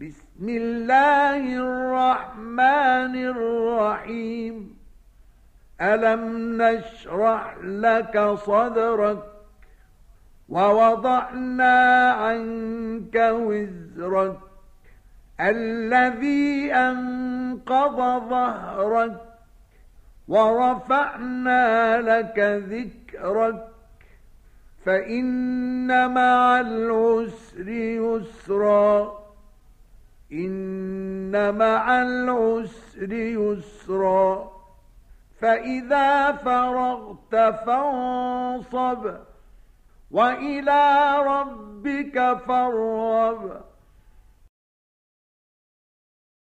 بسم الله الرحمن الرحيم. ألم نشرح لك صدرك ووضعنا عنك وزرك الذي أنقض ظهرك ورفعنا لك ذكرك. فإن مع العسر إن مع العسر يسرا فإذا فرغت فانصب وإلى ربك فارغب.